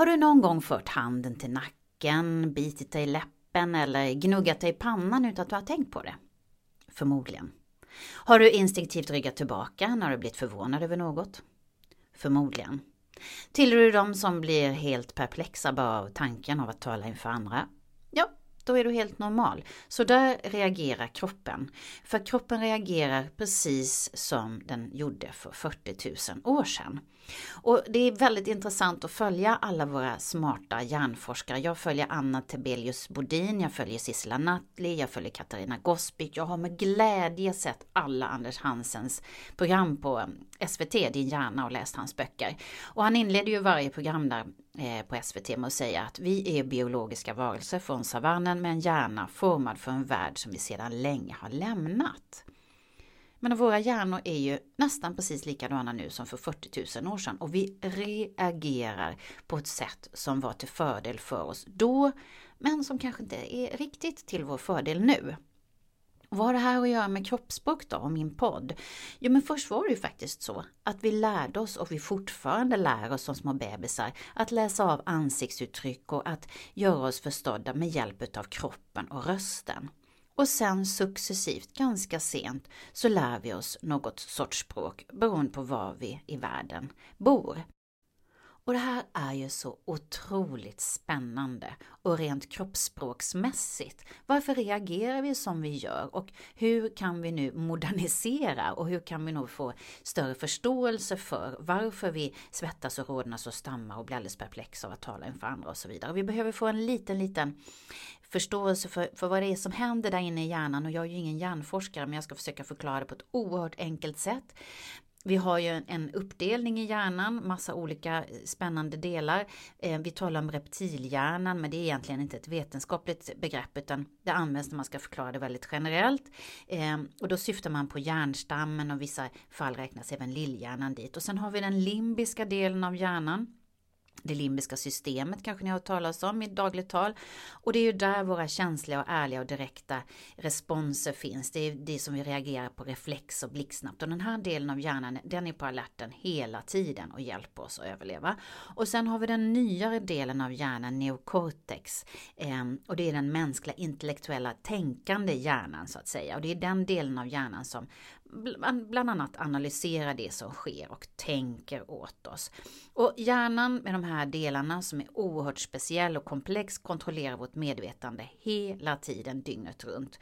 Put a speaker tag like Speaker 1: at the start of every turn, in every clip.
Speaker 1: Har du någon gång fört handen till nacken, bitit dig i läppen eller gnuggat dig i pannan utan att du har tänkt på det? Förmodligen. Har du instinktivt ryggat tillbaka när du blivit förvånad över något? Förmodligen. Tillhör du de som blir helt perplexa bara av tanken av att tala inför andra? Ja, då är du helt normal. Så där reagerar kroppen. För kroppen reagerar precis som den gjorde för 40 000 år sedan. Och det är väldigt intressant att följa alla våra smarta hjärnforskare. Jag följer Anna Tebelius Bodin, jag följer Sissela Nattli, jag följer Katarina Gospic. Jag har med glädje sett alla Anders Hansens program på eh, SVT, Din hjärna, och läst hans böcker. Och han inleder ju varje program där eh, på SVT med att säga att vi är biologiska varelser från savannen med en hjärna formad för en värld som vi sedan länge har lämnat. Men våra hjärnor är ju nästan precis likadana nu som för 40 000 år sedan och vi reagerar på ett sätt som var till fördel för oss då, men som kanske inte är riktigt till vår fördel nu. Vad har det här att göra med kroppsspråk då och min podd? Jo men först var det ju faktiskt så att vi lärde oss och vi fortfarande lär oss som små bebisar att läsa av ansiktsuttryck och att göra oss förstådda med hjälp av kroppen och rösten. Och sen successivt, ganska sent, så lär vi oss något sorts språk beroende på var vi i världen bor. Och det här är ju så otroligt spännande och rent kroppsspråksmässigt. Varför reagerar vi som vi gör och hur kan vi nu modernisera och hur kan vi nog få större förståelse för varför vi svettas och rodnas och stammar och blir alldeles perplexa av att tala inför andra och så vidare. Vi behöver få en liten, liten förståelse för, för vad det är som händer där inne i hjärnan och jag är ju ingen hjärnforskare men jag ska försöka förklara det på ett oerhört enkelt sätt. Vi har ju en uppdelning i hjärnan, massa olika spännande delar. Eh, vi talar om reptilhjärnan, men det är egentligen inte ett vetenskapligt begrepp, utan det används när man ska förklara det väldigt generellt. Eh, och då syftar man på hjärnstammen och i vissa fall räknas även lillhjärnan dit. Och sen har vi den limbiska delen av hjärnan det limbiska systemet kanske ni har hört talas om i dagligt tal. Och det är ju där våra känsliga och ärliga och direkta responser finns. Det är det som vi reagerar på reflex och blixtsnabbt. Och den här delen av hjärnan den är på alerten hela tiden och hjälper oss att överleva. Och sen har vi den nyare delen av hjärnan, neocortex. Ehm, och det är den mänskliga intellektuella tänkande hjärnan så att säga. Och det är den delen av hjärnan som bland annat analysera det som sker och tänker åt oss. Och hjärnan med de här delarna som är oerhört speciell och komplex kontrollerar vårt medvetande hela tiden dygnet runt.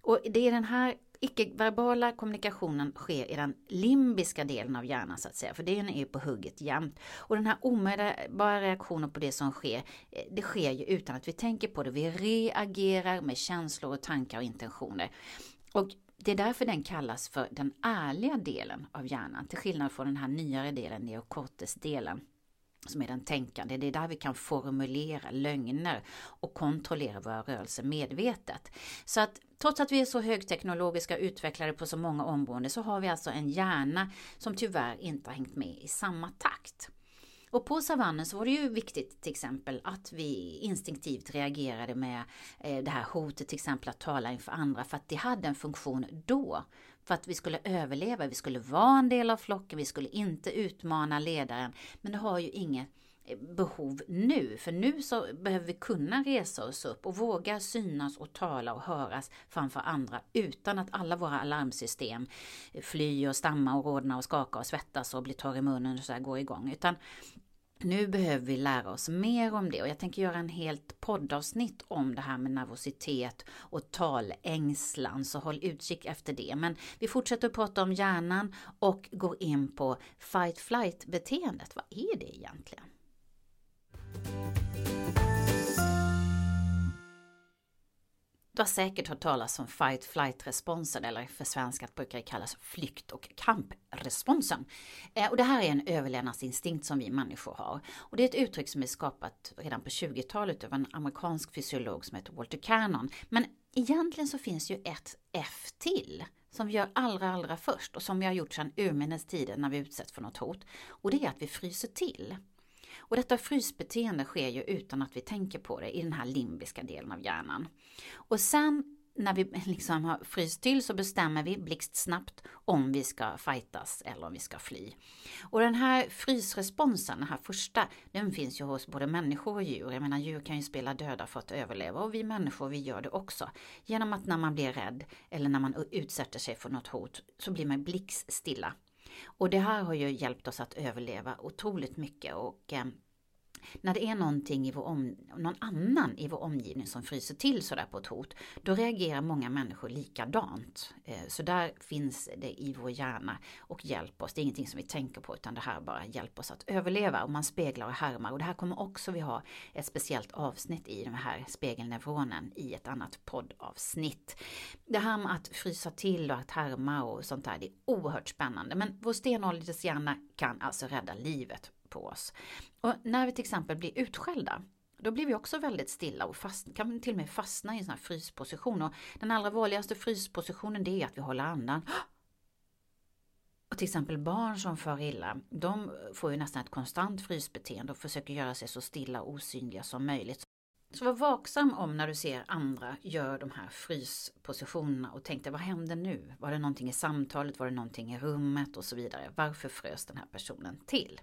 Speaker 1: Och det är den här icke-verbala kommunikationen sker i den limbiska delen av hjärnan så att säga, för den är ju på hugget jämt. Och den här omedelbara reaktionen på det som sker, eh, det sker ju utan att vi tänker på det. Vi reagerar med känslor och tankar och intentioner. Och det är därför den kallas för den ärliga delen av hjärnan, till skillnad från den här nyare delen, neokortesdelen som är den tänkande. Det är där vi kan formulera lögner och kontrollera våra rörelser medvetet. Så att trots att vi är så högteknologiska och utvecklade på så många områden så har vi alltså en hjärna som tyvärr inte har hängt med i samma takt. Och på savannen så var det ju viktigt till exempel att vi instinktivt reagerade med eh, det här hotet till exempel att tala inför andra för att det hade en funktion då. För att vi skulle överleva, vi skulle vara en del av flocken, vi skulle inte utmana ledaren. Men det har ju inget behov nu, för nu så behöver vi kunna resa oss upp och våga synas och tala och höras framför andra utan att alla våra alarmsystem flyr och stammar och rodnar och skakar och svettas och blir torr i munnen och så här går igång. Utan nu behöver vi lära oss mer om det och jag tänker göra en helt poddavsnitt om det här med nervositet och talängslan, så håll utkik efter det. Men vi fortsätter att prata om hjärnan och går in på fight-flight beteendet. Vad är det egentligen? Du har säkert hört talas om fight-flight-responsen, eller för svenskat brukar det kallas flykt och kampresponsen. Eh, och det här är en överlevnadsinstinkt som vi människor har. Och det är ett uttryck som är skapat redan på 20-talet av en amerikansk fysiolog som heter Walter Cannon. Men egentligen så finns ju ett F till som vi gör allra, allra först och som vi har gjort sedan urminnes tider när vi utsätts för något hot. Och det är att vi fryser till. Och detta frysbeteende sker ju utan att vi tänker på det i den här limbiska delen av hjärnan. Och sen när vi liksom har fryst till så bestämmer vi blixtsnabbt om vi ska fightas eller om vi ska fly. Och den här frysresponsen, den här första, den finns ju hos både människor och djur. Jag menar djur kan ju spela döda för att överleva och vi människor vi gör det också. Genom att när man blir rädd eller när man utsätter sig för något hot så blir man blixtstilla. Och det här har ju hjälpt oss att överleva otroligt mycket och eh, när det är någonting i vår om, någon annan i vår omgivning som fryser till sådär på ett hot, då reagerar många människor likadant. Eh, så där finns det i vår hjärna och hjälper oss. Det är ingenting som vi tänker på utan det här bara hjälper oss att överleva och man speglar och härmar. Och det här kommer också vi ha ett speciellt avsnitt i den här spegelneuronen i ett annat poddavsnitt. Det här med att frysa till och att härma och sånt där, det är oerhört spännande. Men vår stenåldershjärna kan alltså rädda livet på oss. Och när vi till exempel blir utskällda då blir vi också väldigt stilla och fast, kan till och med fastna i en sån här frysposition. Och den allra vanligaste fryspositionen det är att vi håller andan. Och till exempel barn som far illa, de får ju nästan ett konstant frysbeteende och försöker göra sig så stilla och osynliga som möjligt. Så var vaksam om när du ser andra gör de här fryspositionerna och tänk dig vad hände nu? Var det någonting i samtalet? Var det någonting i rummet? Och så vidare. Varför frös den här personen till?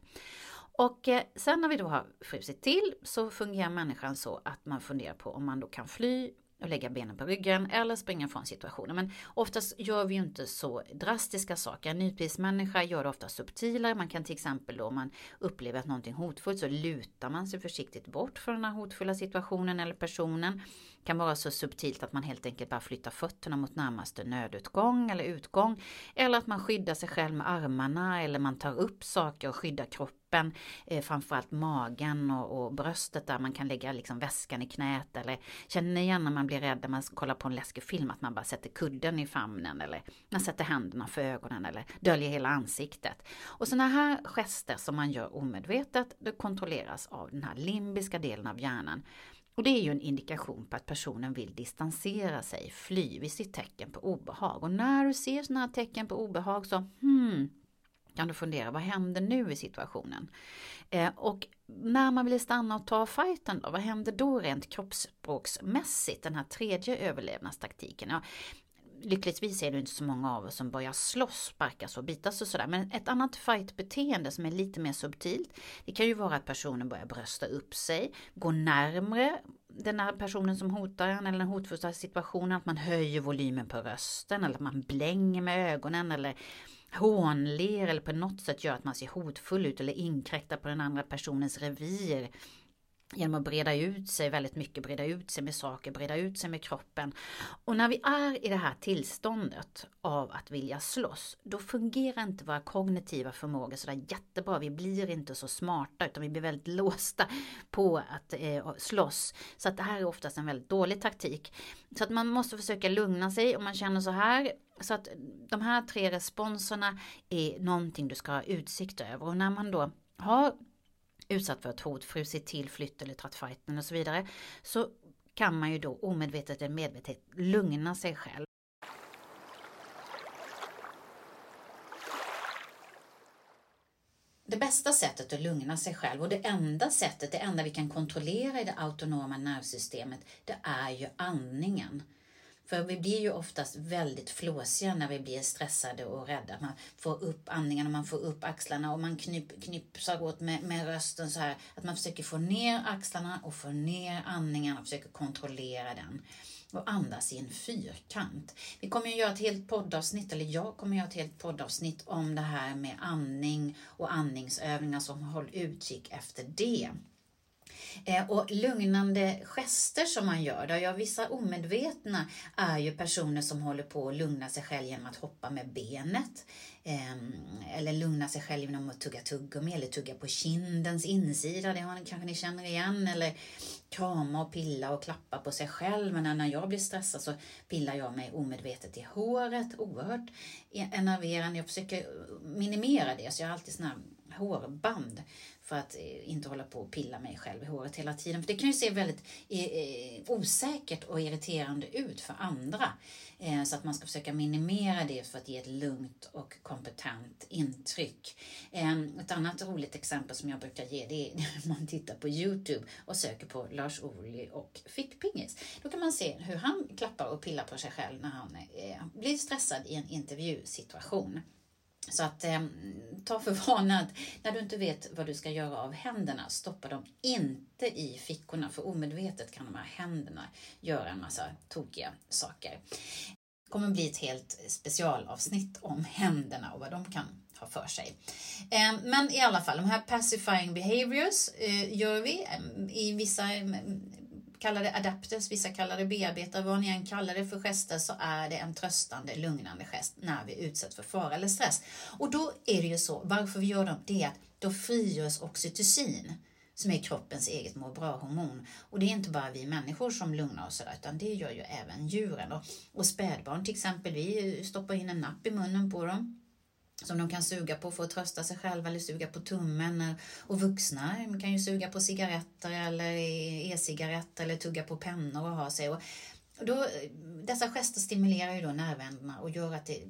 Speaker 1: Och eh, sen när vi då har frusit till så fungerar människan så att man funderar på om man då kan fly och lägga benen på ryggen eller springa från situationen. Men oftast gör vi ju inte så drastiska saker. En nypismänniska gör det ofta subtilare. Man kan till exempel då om man upplever att någonting hotfullt så lutar man sig försiktigt bort från den här hotfulla situationen eller personen. Kan vara så subtilt att man helt enkelt bara flyttar fötterna mot närmaste nödutgång eller utgång. Eller att man skyddar sig själv med armarna eller man tar upp saker och skyddar kroppen kroppen, eh, framförallt magen och, och, bröstet där man kan lägga liksom väskan i knät eller känner igen när man blir rädd när man kollar på en läskig film att man bara sätter kudden i famnen eller man sätter händerna för ögonen eller döljer hela ansiktet. Och sådana här gester som man gör omedvetet, det kontrolleras av den här limbiska delen av hjärnan. Och det är ju en indikation på att personen vill distansera sig, fly vid sitt tecken på obehag. Och när du ser sådana här tecken på obehag så, hmm, kan du fundera, vad händer nu i situationen? Eh, och när man vill stanna och ta fighten då, vad händer då rent kroppsspråksmässigt, den här tredje överlevnadstaktiken? Ja, lyckligtvis är det inte så många av oss som börjar slåss, sparkas och bitas och sådär. Men ett annat fightbeteende som är lite mer subtilt, det kan ju vara att personen börjar brösta upp sig, gå närmre den här personen som hotar en eller den hotfulla situationen, att man höjer volymen på rösten eller att man blänger med ögonen eller hånler eller på något sätt gör att man ser hotfull ut eller inkräktar på den andra personens revir genom att breda ut sig väldigt mycket, breda ut sig med saker, breda ut sig med kroppen. Och när vi är i det här tillståndet av att vilja slåss, då fungerar inte våra kognitiva förmågor sådär jättebra. Vi blir inte så smarta utan vi blir väldigt låsta på att eh, slåss. Så att det här är oftast en väldigt dålig taktik. Så att man måste försöka lugna sig om man känner så här. Så att de här tre responserna är någonting du ska ha utsikt över. Och när man då har utsatt för ett hot, frusit till, flytt eller tagit fighten och så vidare. Så kan man ju då omedvetet eller medvetet lugna sig själv. Det bästa sättet att lugna sig själv och det enda sättet, det enda vi kan kontrollera i det autonoma nervsystemet, det är ju andningen. För vi blir ju oftast väldigt flåsiga när vi blir stressade och rädda. Man får upp andningen och man får upp axlarna och man knyp, knipsar åt med, med rösten så här. Att man försöker få ner axlarna och få ner andningen och försöker kontrollera den och andas i en fyrkant. Vi kommer att göra ett helt poddavsnitt, eller jag kommer att göra ett helt poddavsnitt om det här med andning och andningsövningar, så håll utkik efter det. Eh, och lugnande gester som man gör, då, ja vissa omedvetna är ju personer som håller på att lugna sig själv genom att hoppa med benet. Ehm, eller lugna sig själv genom att tugga tuggummi eller tugga på kindens insida, det har, kanske ni känner igen. Eller krama och pilla och klappa på sig själv. Men när jag blir stressad så pillar jag mig omedvetet i håret, oerhört e- enerverande. Jag försöker minimera det, så jag har alltid såna här hårband för att eh, inte hålla på och pilla mig själv i håret hela tiden. För det kan ju se väldigt eh, eh, osäkert och irriterande ut för andra. Så att man ska försöka minimera det för att ge ett lugnt och kompetent intryck. Ehm, ett annat roligt exempel som jag brukar ge det är när man tittar på Youtube och söker på Lars Ohly och fickpingis. Då kan man se hur han klappar och pillar på sig själv när han blir stressad i en intervjusituation. Så att eh, ta för vana att när du inte vet vad du ska göra av händerna, stoppa dem inte i fickorna för omedvetet kan de här händerna göra en massa tokiga saker. Det kommer bli ett helt specialavsnitt om händerna och vad de kan ha för sig. Eh, men i alla fall, de här pacifying behaviors eh, gör vi eh, i vissa kallar det adapters, vissa kallar det bearbetare, vad ni än kallar det för gester så är det en tröstande, lugnande gest när vi utsätts för fara eller stress. Och då är det ju så, varför vi gör dem, det är att då frigörs oxytocin som är kroppens eget må bra-hormon. Och det är inte bara vi människor som lugnar oss utan det gör ju även djuren. Och, och spädbarn till exempel, vi stoppar in en napp i munnen på dem som de kan suga på för att trösta sig själva eller suga på tummen. Och vuxna kan ju suga på cigaretter eller e-, e-cigaretter eller tugga på pennor och ha sig. Och då, dessa gester stimulerar ju då nervändarna och gör att det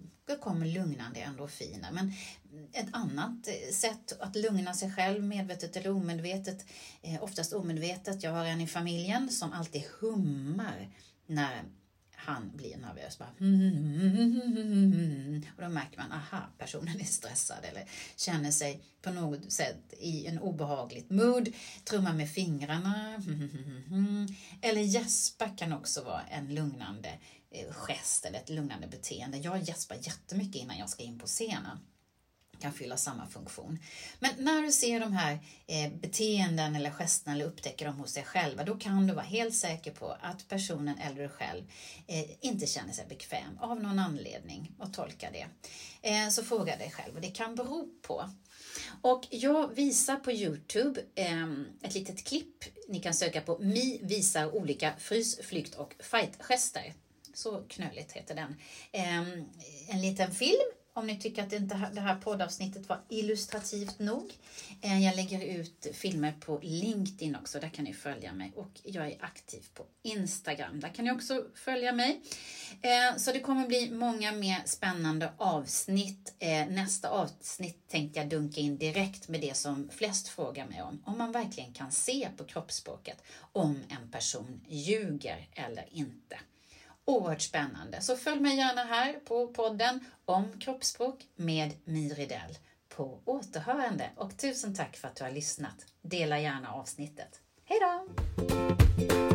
Speaker 1: kommer lugnande endorfiner. Men ett annat sätt att lugna sig själv, medvetet eller omedvetet, eh, oftast omedvetet, jag har en i familjen som alltid hummar när han blir nervös. Bara, och då märker man, aha, personen är stressad eller känner sig på något sätt i en obehagligt mood, trummar med fingrarna. Eller gäspa kan också vara en lugnande gest eller ett lugnande beteende. Jag gäspar jättemycket innan jag ska in på scenen kan fylla samma funktion. Men när du ser de här eh, beteenden eller gesterna eller upptäcker dem hos dig själva, då kan du vara helt säker på att personen eller du själv eh, inte känner sig bekväm av någon anledning och tolka det. Eh, så fråga dig själv vad det kan bero på. Och jag visar på Youtube ehm, ett litet klipp. Ni kan söka på Mi visar olika frys, flykt och fight-gester. Så knöligt heter den. Ehm, en liten film om ni tycker att det här poddavsnittet var illustrativt nog. Eh, jag lägger ut filmer på LinkedIn också, där kan ni följa mig. Och jag är aktiv på Instagram, där kan ni också följa mig. Eh, så det kommer bli många mer spännande avsnitt. Eh, nästa avsnitt tänkte jag dunka in direkt med det som flest frågar mig om. Om man verkligen kan se på kroppsspråket om en person ljuger eller inte. Oerhört spännande. Så följ mig gärna här på podden om kroppsspråk med Miridell på återhörande och tusen tack för att du har lyssnat. Dela gärna avsnittet. Hej då!